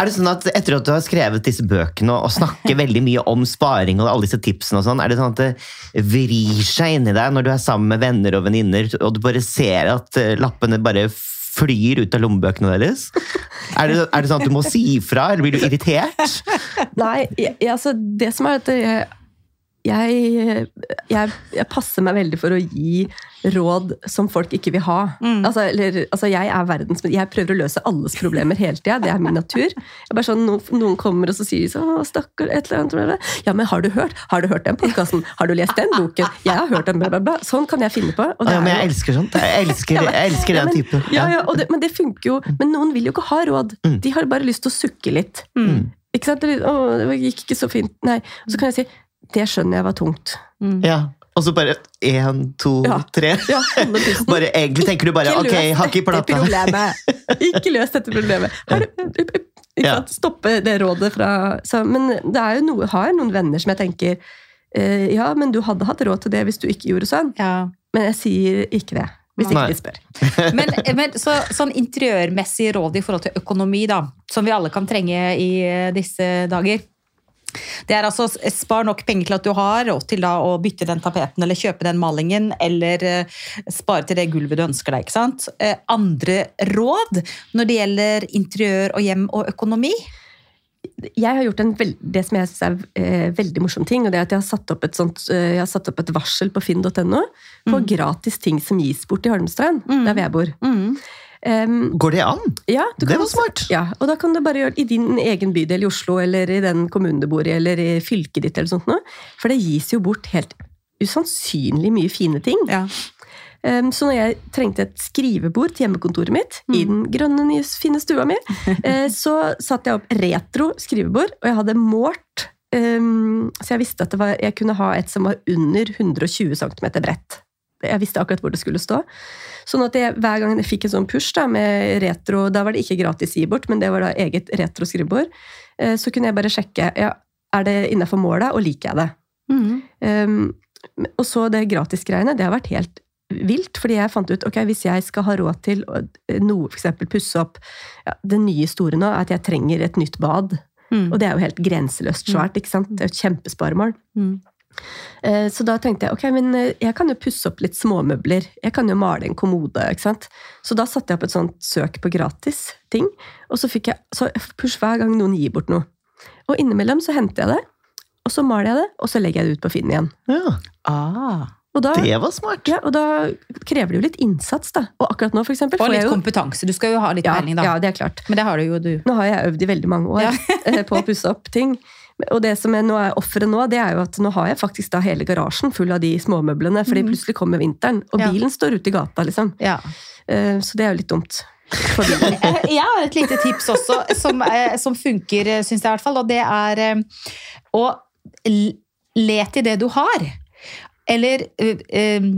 Er det sånn at etter at du har skrevet disse bøkene og snakker <laughs> veldig mye om sparing og alle disse tipsene og sånn, er det sånn at det vrir seg inni deg når du er sammen med venner og venninner, og du bare ser at eh, lappene bare flyr ut av lommebøkene deres? Er det, er det sånn at du må si ifra, eller blir du irritert? <laughs> Nei, jeg, jeg- altså, det som er at jeg, jeg, jeg, jeg passer meg veldig for å gi råd som folk ikke vil ha. Mm. Altså, eller, altså jeg er verdens, jeg prøver å løse alles problemer hele tida. Det er min natur. Jeg er bare sånn, noen, noen kommer og så sier sånn, «Å, stakkar, et eller annet. bla, bla». Ja, men har du hørt? Har du hørt den podkasten? Har du lest den boken? Jeg har hørt den, bla, bla, bla. Sånn kan jeg finne på. Og det Ja, men jeg jo- elsker sånt. Jeg elsker, jeg elsker Ja, den men- typen. ja, ja, og det, men det funker jo. Men noen vil jo ikke ha råd. Mm. De har bare lyst til å sukke litt. Mm. Ikke sant? Å, det gikk ikke så fint. Nei. Og så kan jeg si det skjønner jeg var tungt. Mm. Ja. Og så bare én, to, Ja. tre. Ja. <laughs> Bare, egentlig tenker du bare Ikke ok, hakk i plata. <laughs> Ikke løs dette problemet. Har du, ikke Ja. sant? Stoppe det rådet fra så, Men det er jo noe, jeg har noen venner som jeg tenker uh, Ja, men du hadde hatt råd til det hvis du ikke gjorde sånn. Ja. Men jeg sier ikke det. Hvis ikke de spør. <laughs> Men, men så, sånn interiørmessig råd i forhold til økonomi, da, som vi alle kan trenge i eh, disse dager. Det er altså Spar nok penger til at du har råd til da å bytte den tapeten eller kjøpe den malingen, eller eh, spare til det gulvet du ønsker deg. ikke sant? Eh, andre råd når det gjelder interiør og hjem og økonomi? jeg har gjort det som jeg synes er eh, veldig morsom ting, og det er at jeg har satt opp et, sånt, eh, jeg har satt opp et varsel på finn.no på gratis ting som gis bort i Holmestrand, Mm. der hvor jeg bor. Mm. Um, Går det an? ja, du Det kan var smart. Ja, og da kan du bare gjøre i din egen bydel i Oslo, eller i den kommunen du bor i, eller i fylket ditt, eller sånt noe. For det gis jo bort helt usannsynlig mye fine ting. Ja. Um, så når jeg trengte et skrivebord til hjemmekontoret mitt, i den grønne, nye, fine stua mi, uh, <laughs> så satte jeg opp retro skrivebord, og jeg hadde målt um, Så jeg visste at det var, jeg kunne ha et som var under 120 cm bredt. Jeg visste akkurat hvor det skulle stå. Sånn at jeg, hver gang jeg fikk en sånn push da, med retro, da var det ikke gratis e-bort, men det var da eget retroskrivebord. eh, så kunne jeg bare sjekke ja, er det innafor målet, og liker jeg det. Mm. Um, og så det gratisgreiene, det har vært helt vilt, fordi jeg fant ut ok, hvis jeg skal ha råd til å- noe, f.eks. pusse opp ja, Det nye store nå er at jeg trenger et nytt bad. Mm. Og det er jo helt grenseløst svært. ikke sant? Det er jo et kjempesparemål. Mm. Eh, Så da tenkte jeg ok, men eh, jeg kan jo pusse opp litt småmøbler. Jeg kan jo male en kommode. ikke sant? Så da satte jeg opp et sånt søk på gratis ting. Og så fikk jeg så push hver gang noen gir bort noe. Og innimellom så henter jeg det, og så maler jeg det, og så legger jeg det ut på Finn igjen. Ja, Ah. Og da, det var smart. ja, og da krever det jo litt innsats, da. Og akkurat nå, for eksempel, Og får litt jeg jo kompetanse. Du skal jo ha litt ja, peiling, da. ja, det er klart. Men det har du jo, du. Nå har jeg øvd i veldig mange år Ja. <laughs> eh, på å pusse opp ting. Og det som er, nå er offeret nå, det er jo at nå har jeg faktisk da hele garasjen full av de småmøblene, fordi plutselig kommer vinteren, og Mm. Ja. bilen står ute i gata, liksom. Ja. Eh, Så det er jo litt dumt. <laughs> Eh, Jeg har et lite tips også, som, eh, som funker, syns jeg i hvert fall. Og det er å le i det du har. Eller eh, eh,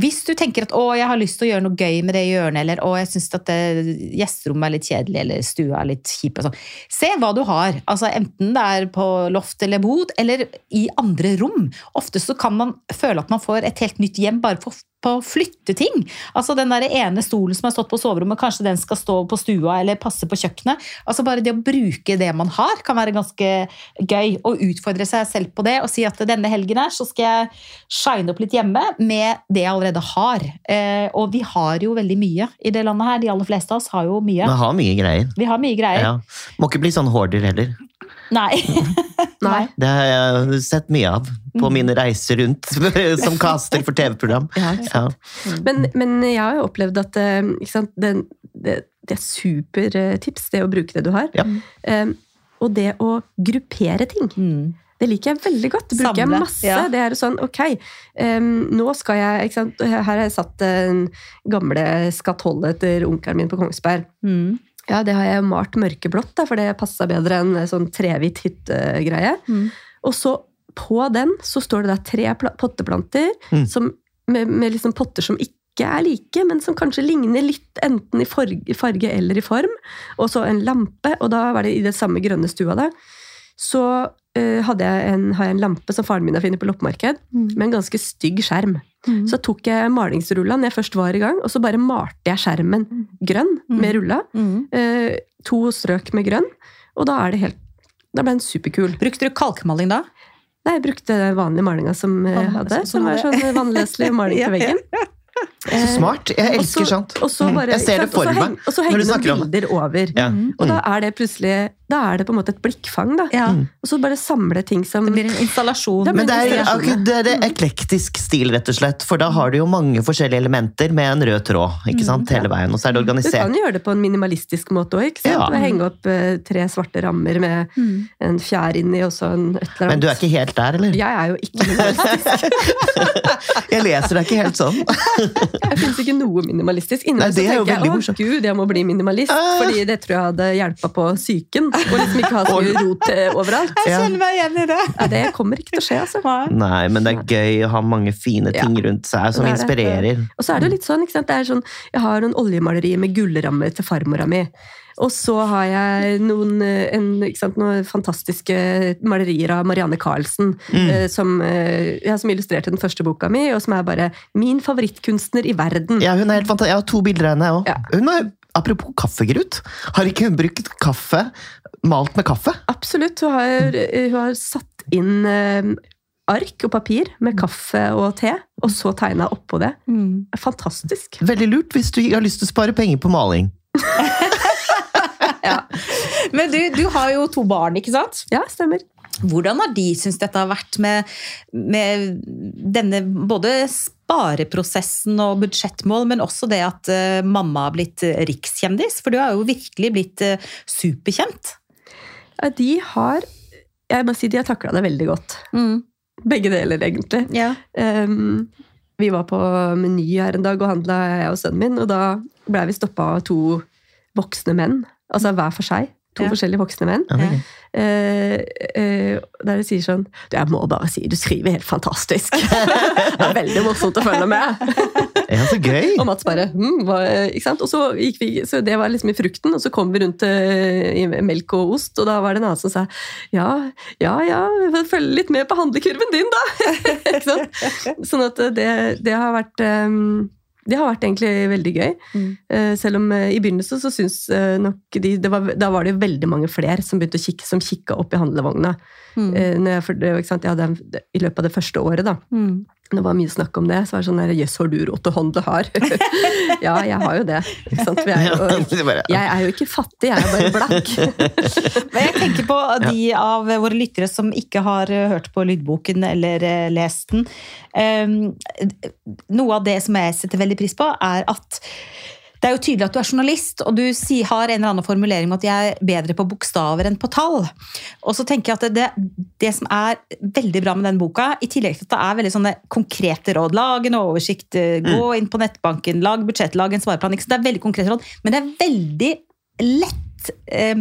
hvis du tenker at 'å, jeg har lyst til å gjøre noe gøy med det hjørnet', eller 'å, jeg syns at gjesterommet er litt kjedelig', eller 'stua er litt kjip', og sånn. Se hva du har. Altså Enten det er på loft eller bod, eller i andre rom. Ofte så kan man føle at man får et helt nytt hjem bare for på å flytte ting. Altså Den der ene stolen som har stått på soverommet, kanskje den skal stå på stua eller passe på kjøkkenet. Altså Bare det å bruke det man har, kan være ganske gøy. Å utfordre seg selv på det og si at denne helgen her så skal jeg shine opp litt hjemme med det jeg allerede har. Eh, og vi har jo veldig mye i det landet her. De aller fleste av oss har jo mye. Vi har mye greier. Vi har mye greier. Ja. Må ikke bli sånn hoarder heller. Nei. <laughs> Nei. Det har jeg sett mye av på Mm. mine reiser rundt <laughs> som caster for TV-program. Ja. Ja. Men, men jeg har jo opplevd at eh, ikke sant, det, det, det er supertips, det å bruke det du har. Ja. Um, og det å gruppere ting. Mm. Det liker jeg veldig godt. Det bruker Samle, jeg masse. ja. Det er sånn, ok, um, nå skal jeg ikke sant? Her har jeg satt den gamle skatollet etter onkelen min på Kongsberg. Mm. Ja, det har jeg malt mørkeblått, da, for det passa bedre enn sånn trehvit hyttegreie. Mm. Og så på den så står det da tre potteplanter Mm. som, med, med liksom potter som ikke er like, men som kanskje ligner litt enten i farge, eller i form. Og så en lampe, og da var det i det samme grønne stua da. Så hadde jeg en, har jeg en lampe som faren min har funnet på loppemarked, med en ganske stygg skjerm. Mm. Så tok jeg malingsrulla når jeg først var i gang, og så bare malte jeg skjermen grønn med rulla. Mm. Eh, to strøk med grønn, og da er det helt da ble den superkul. Brukte du kalkmaling da? Nei, jeg brukte den vanlige malinga som jeg hadde, som- som var sånn vannløselig maling <laughs> Ja, til veggen. Så smart. Jeg elsker sånt. Og bare, Jeg ser det sant, og så for meg Og så henger det noen bilder over. Ja. Og da er det plutselig Da er det på en måte et blikkfang, da. Ja. Og så bare samle ting som Det blir en installasjon. Det blir Men det er, inspirasjon, det er det eklektisk stil, rett og slett. For da har du jo mange forskjellige elementer med en rød tråd ikke sant, hele veien. Og så er det organisert. Du kan gjøre det på en minimalistisk måte òg. Ja. Henge opp eh, tre svarte rammer med Mm. en fjær inni og så en et eller annet. Men du er ikke helt der, eller? Jeg er jo ikke minimalistisk. <laughs> Jeg leser deg ikke helt sånn. <laughs> Jeg finnes ikke noe minimalistisk. Inni meg så er tenker jeg å gud, jeg må bli minimalist. Ah. Fordi det tror jeg hadde hjelpa på psyken. Og liksom ikke ha så mye rot eh, overalt. Jeg Ja. kjenner meg igjen i det. Ja, det kommer ikke til å skje, altså. Nei, men det er gøy å ha mange fine ting rundt seg som Det er det. inspirerer. Og så er det jo litt sånn, ikke sant? Det er sånn, jeg har noen oljemalerier med gullrammer til farmora mi. Og så har jeg noen, eh, en, ikke sant, noen fantastiske malerier av Marianne Carlsen, Mm. eh, som, ja, som illustrerte den første boka mi, og som er bare min favorittkunstner i verden. Ja, hun er helt fantastisk. Jeg har to bilder av henne, òg. Ja. Hun har, apropos kaffegrut, har ikke hun brukt kaffe malt med kaffe? Absolutt. Hun har, hun har satt inn eh, ark og papir med kaffe og te, og så tegna oppå det. Mm. Fantastisk. Veldig lurt hvis du har lyst til å spare penger på maling. <laughs> Ja. Men du, du har jo to barn, ikke sant? Ja, stemmer. Hvordan har de syntes dette har vært med, med denne både spareprosessen og budsjettmål, men også det at uh, mamma har blitt uh, rikskjendis? For du har jo virkelig blitt uh, superkjent. Ja, de har Jeg må si de har takla det veldig godt. Mm. Begge deler, egentlig. Ja. Um, vi var på Meny her en dag og handla, jeg og sønnen min, og da blei vi stoppa av to voksne menn. Altså hver for seg. To Ja. forskjellige voksne menn. Ja, ok. Eh, eh, der de sier sånn Du, jeg må bare si, du skriver helt fantastisk. <laughs> det er veldig morsomt å følge med. Ja, så gøy! Og Mats bare hm, hva, ikke sant? Og så gikk vi, så det var liksom i frukten, og så kom vi rundt eh, i melk og ost, og da var det en annen som sa ja, ja, ja, følg litt med på handlekurven din, da! <laughs> ikke sant? Sånn at det, det har vært eh, det har vært egentlig veldig gøy. Mm. Eh, Selv om eh, i begynnelsen så syns eh, nok de det var, Da var det veldig mange flere som begynte å kikke, som kikka opp i handlevogna. Mm. Når jeg, for sant? Jeg hadde, I løpet av det første året, da. Mm. Det var mye snakk om det. Så var det sånn der, Jøss, har du råd til å handle her? <laughs> ja, jeg har jo det. Ikke sant? Jeg, er jo, <laughs> jeg er jo ikke fattig, jeg er bare blakk. <laughs> Men jeg tenker på de av våre lyttere som ikke har eh, hørt på lydboken eller eh, lest den. Um, Noe av det som jeg setter veldig pris på, er at det er jo tydelig at du er journalist, og du si- har en eller annen formulering om at jeg er bedre på bokstaver enn på tall. Og så tenker jeg at det, det som er veldig bra med den boka, i tillegg til at det er veldig sånne konkrete råd Lag en oversikt, eh, gå inn på nettbanken, lag budsjett, lag en svareplan. Det er veldig konkrete råd, men det er veldig lett eh,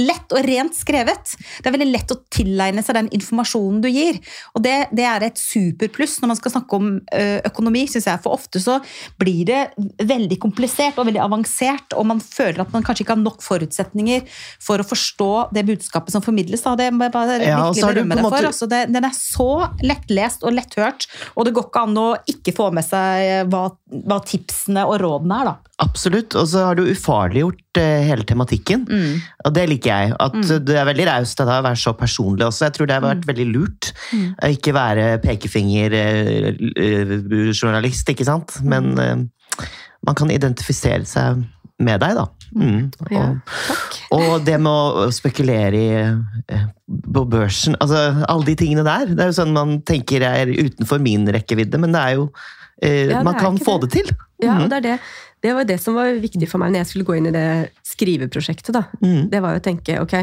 lett og rent skrevet. Det er veldig lett å tilegne seg den informasjonen du gir. Og det, det er et superpluss når man skal snakke om økonomi, syns jeg. For ofte så blir det veldig komplisert og veldig avansert, og man føler at man kanskje ikke har nok forutsetninger for å forstå det budskapet som formidles. Da. Det må jeg bare Ja, virkelig berømme en for. Altså, det, den er så lettlest og letthørt, og det går ikke an å ikke få med seg hva, hva tipsene og rådene er, da. Absolutt. Og så har du ufarliggjort eh, hele tematikken. Mm. Og det liker jeg. At det er veldig raust av deg å være så personlig også. Jeg tror det har vært veldig lurt. Mm. Å Ikke være pekefingerjournalist, ikke sant? Men eh, man kan identifisere seg med deg, da. Mm. Ja, Og, det med å spekulere i, eh, på børsen altså Alle de tingene der. Det er jo sånn man tenker er utenfor min rekkevidde, men det er jo eh, Ja, det Man er kan få det, det. til. Ja, Mm. det, er det, det var det som var viktig for meg når jeg skulle gå inn i det skriveprosjektet. da. Mm. Det var jo å tenke ok,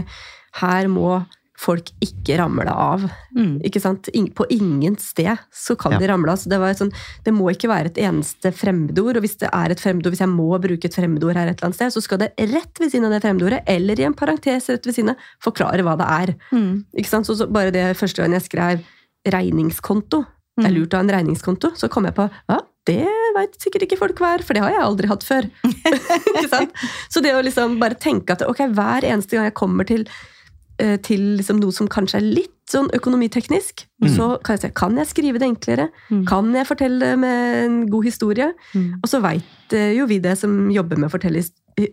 her må folk ikke ramle av. Mm. ikke sant? På ingen sted så kan Ja. de ramle av. Så det, var sånn, det må ikke være et eneste fremmedord. Og hvis det er et fremmedord, hvis jeg må bruke et fremmedord her et eller annet sted, så skal det rett ved siden av det fremmedordet, eller i en parentes rett ved siden av, forklare hva det er. Mm. Ikke sant? Så, så bare det første gang jeg skrev regningskonto, det er Mm. lurt å ha en regningskonto, så kom jeg på ja, det veit sikkert ikke folk hva er, for det har jeg aldri hatt før. <laughs> Så det å liksom bare tenke at ok, hver eneste gang jeg kommer til, eh, til liksom noe som kanskje er litt sånn økonomiteknisk, Mm. så kan jeg si kan jeg skrive det enklere? Mm. Kan jeg fortelle det med en god historie? Mm. Og så veit jo vi det som jobber med fortelle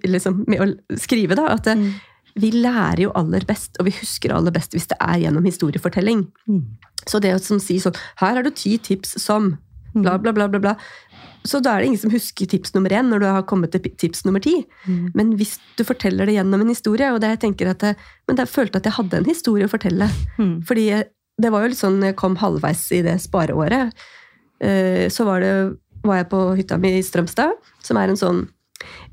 liksom, med å skrive, da, at eh, Mm. vi lærer jo aller best, og vi husker aller best hvis det er gjennom historiefortelling. Mm. Så det å som sier sånn Her har du ti tips som bla, bla, bla, bla, bla. Så da er det ingen som husker tips nummer én når du har kommet til tips nummer ti. Mm. Men hvis du forteller det gjennom en historie, og det jeg tenker at jeg, Men jeg følte at jeg hadde en historie å fortelle. Mm. Fordi det var jo litt sånn, jeg kom halvveis i det spareåret, eh, så var, det, var jeg på hytta mi i Strømstad, som er en sånn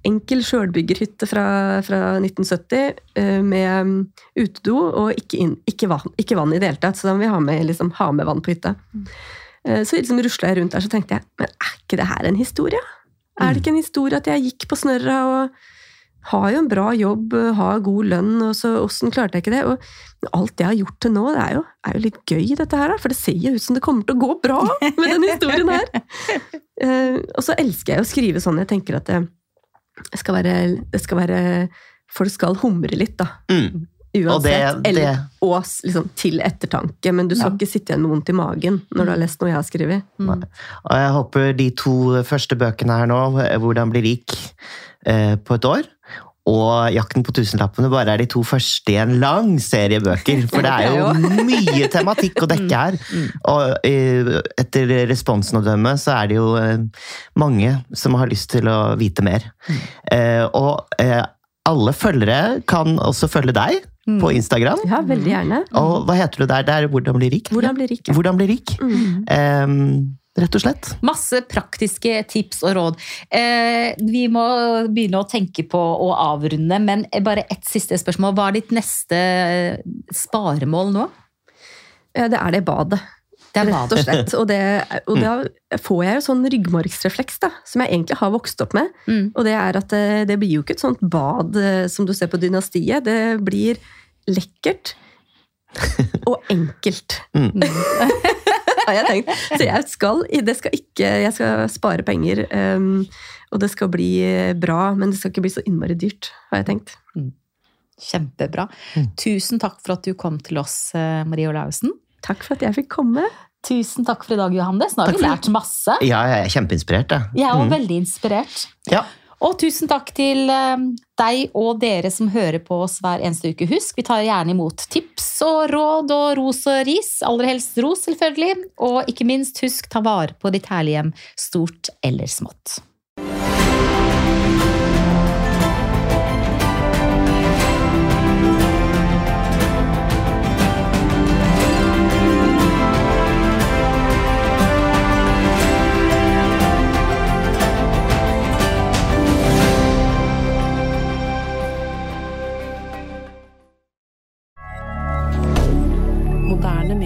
enkel sjølbyggerhytte fra, fra 1970 eh, med mm, utedo og ikke, inn, ikke, vann, ikke vann i det hele tatt. Så da må vi ha med, liksom, ha med vann på hytta. Eh, Så liksom rusla jeg rundt der så tenkte jeg men er ikke det her en historie? Er det ikke en historie at jeg gikk på snørra og har jo en bra jobb, har god lønn, og så åssen klarte jeg ikke det? Og alt jeg har gjort til nå, det er jo, er jo litt gøy, dette her, for det ser jo ut som det kommer til å gå bra med den historien her. <laughs> Eh, Og så elsker jeg å skrive sånn. Jeg tenker at det skal være, det skal være Folk skal humre litt, da. Mm. Uansett. Det- det- og liksom, til ettertanke. Men du skal Ja. ikke sitte igjen med vondt i magen når du har lest noe jeg har skrevet. Mm. Og jeg håper de to første bøkene her nå, 'Hvordan bli rik eh, på et år', og 'Jakten på tusenlappene' bare er de to første i en lang serie bøker. For det <laughs> er jo mye tematikk å dekke her. Og eh, etter responsen å dømme, så er det jo eh, mange som har lyst til å vite mer. Eh, og eh, alle følgere kan også følge deg på Instagram. Ja, veldig gjerne. Og hva heter du der? Det er Hvordan bli rik? Hvordan bli rik? ja. Hvordan bli rik. Mm. Um, rett og slett. Masse praktiske tips og råd. Eh, vi må begynne å tenke på å avrunde, men bare ett siste spørsmål. Hva er ditt neste sparemål nå? Det er det badet. Det er Rett og slett. Og, det, og da får jeg jo sånn ryggmargsrefleks, da, som jeg egentlig har vokst opp med. Mm. Og det er at det, det blir jo ikke et sånt bad eh, som du ser på Dynastiet. Det blir lekkert <laughs> og enkelt, Mm. <laughs> har jeg tenkt. Så jeg skal, det skal ikke Jeg skal spare penger, um, og det skal bli bra, men det skal ikke bli så innmari dyrt, har jeg tenkt. Kjempebra. Mm. Tusen takk for at du kom til oss, eh, Marie Olaussen. Takk for at jeg fikk komme. Tusen takk for i dag, Johannes. Nå har Takk vi lært masse. Ja, jeg er kjempeinspirert, jeg. Jeg er også Mm. veldig inspirert. Ja. Og tusen takk til eh, deg og dere som hører på oss hver eneste uke. Husk, vi tar gjerne imot tips og råd og ros og ris. Aller helst ros, selvfølgelig. Og ikke minst, husk, ta vare på ditt herlige hjem, stort eller smått.